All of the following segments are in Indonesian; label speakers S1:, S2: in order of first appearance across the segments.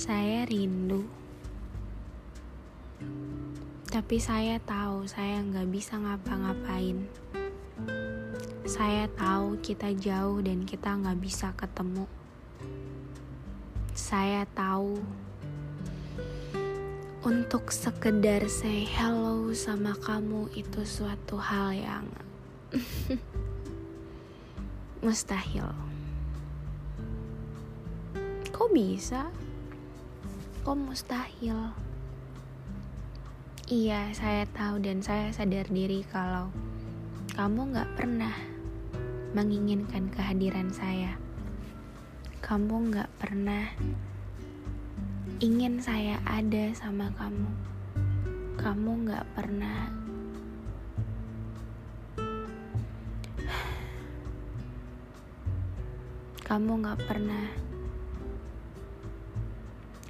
S1: saya rindu. Tapi saya tahu saya nggak bisa ngapa-ngapain. Saya tahu kita jauh dan kita nggak bisa ketemu. Saya tahu untuk sekedar say hello sama kamu itu suatu hal yang mustahil. Kok bisa? Kok mustahil? Iya, saya tahu dan saya sadar diri kalau kamu gak pernah menginginkan kehadiran saya. Kamu gak pernah ingin saya ada sama kamu. Kamu gak pernah kamu gak pernah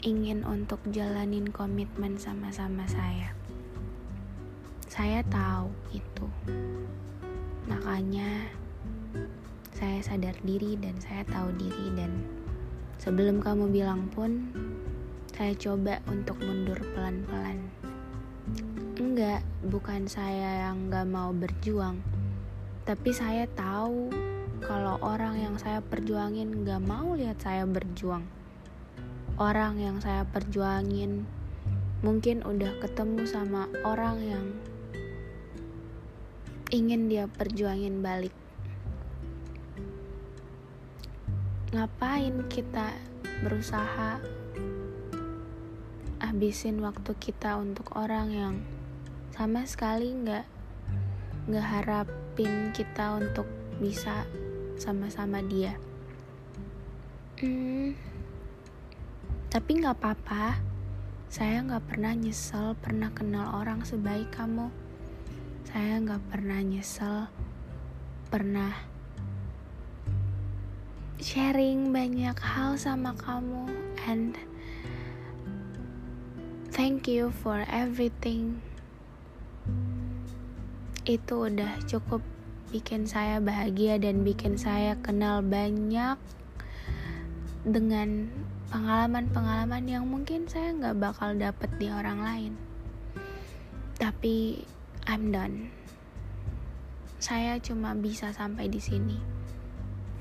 S1: ingin untuk jalanin komitmen sama-sama saya. Saya tahu itu. Makanya saya sadar diri dan saya tahu diri dan sebelum kamu bilang pun saya coba untuk mundur pelan-pelan. Enggak, bukan saya yang gak mau berjuang. Tapi saya tahu kalau orang yang saya perjuangin gak mau lihat saya berjuang orang yang saya perjuangin mungkin udah ketemu sama orang yang ingin dia perjuangin balik. Ngapain kita berusaha habisin waktu kita untuk orang yang sama sekali nggak nggak harapin kita untuk bisa sama-sama dia. Hmm, tapi nggak apa-apa. Saya nggak pernah nyesel pernah kenal orang sebaik kamu. Saya nggak pernah nyesel pernah sharing banyak hal sama kamu and thank you for everything. Itu udah cukup bikin saya bahagia dan bikin saya kenal banyak dengan pengalaman-pengalaman yang mungkin saya nggak bakal dapet di orang lain. Tapi I'm done. Saya cuma bisa sampai di sini.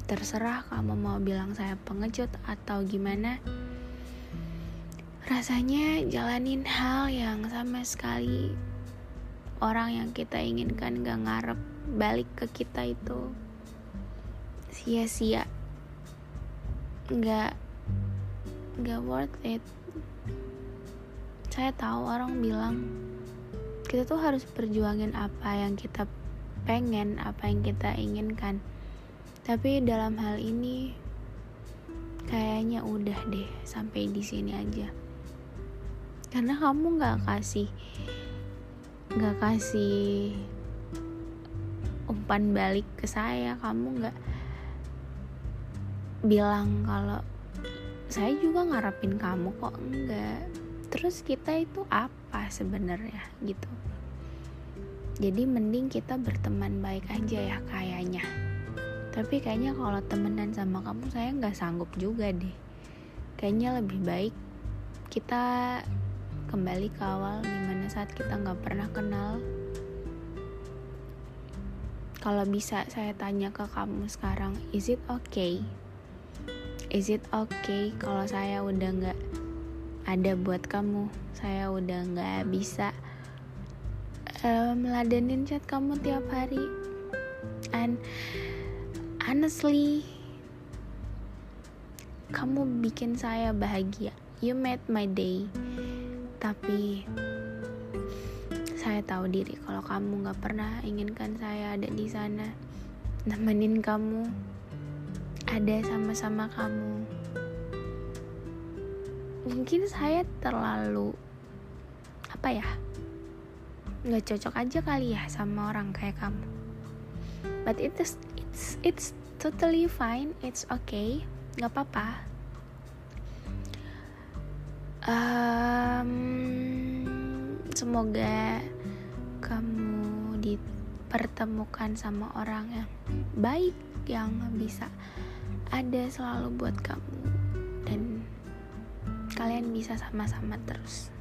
S1: Terserah kamu mau bilang saya pengecut atau gimana. Rasanya jalanin hal yang sama sekali orang yang kita inginkan gak ngarep balik ke kita itu sia-sia. Gak gak worth it. Saya tahu orang bilang kita tuh harus perjuangin apa yang kita pengen apa yang kita inginkan. Tapi dalam hal ini kayaknya udah deh sampai di sini aja. Karena kamu nggak kasih nggak kasih umpan balik ke saya. Kamu nggak bilang kalau saya juga ngarepin kamu kok enggak. Terus kita itu apa sebenarnya gitu. Jadi mending kita berteman baik aja ya kayaknya. Tapi kayaknya kalau temenan sama kamu saya nggak sanggup juga deh. Kayaknya lebih baik kita kembali ke awal di mana saat kita nggak pernah kenal. Kalau bisa saya tanya ke kamu sekarang is it okay is it okay kalau saya udah nggak ada buat kamu? Saya udah nggak bisa uh, meladenin chat kamu tiap hari. And honestly kamu bikin saya bahagia. You made my day. Tapi saya tahu diri kalau kamu nggak pernah inginkan saya ada di sana. Nemenin kamu ada sama-sama kamu. Mungkin saya terlalu apa ya nggak cocok aja kali ya sama orang kayak kamu. But it's it's it's totally fine it's okay nggak apa-apa. Um, semoga kamu dipertemukan sama orang yang baik yang bisa ada selalu buat kamu. Dan kalian bisa sama-sama terus.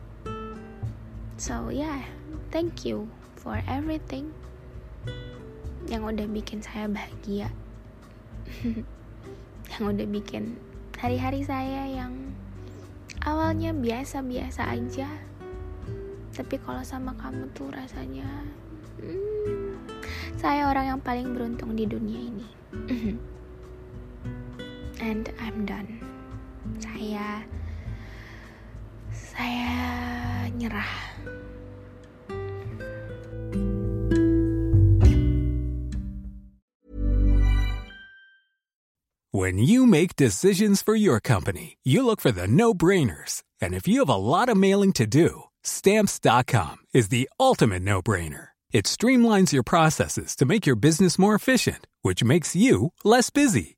S1: So yeah thank you for everything yang udah bikin saya bahagia. Yang udah bikin hari-hari saya yang awalnya biasa-biasa aja. Tapi kalau sama kamu tuh rasanya hmm, saya orang yang paling beruntung di dunia ini and I'm done saya saya nyerah
S2: When you make decisions for your company, you look for the no-brainers. And if you have a lot of mailing to do, stamps.com is the ultimate no-brainer. It streamlines your processes to make your business more efficient, which makes you less busy.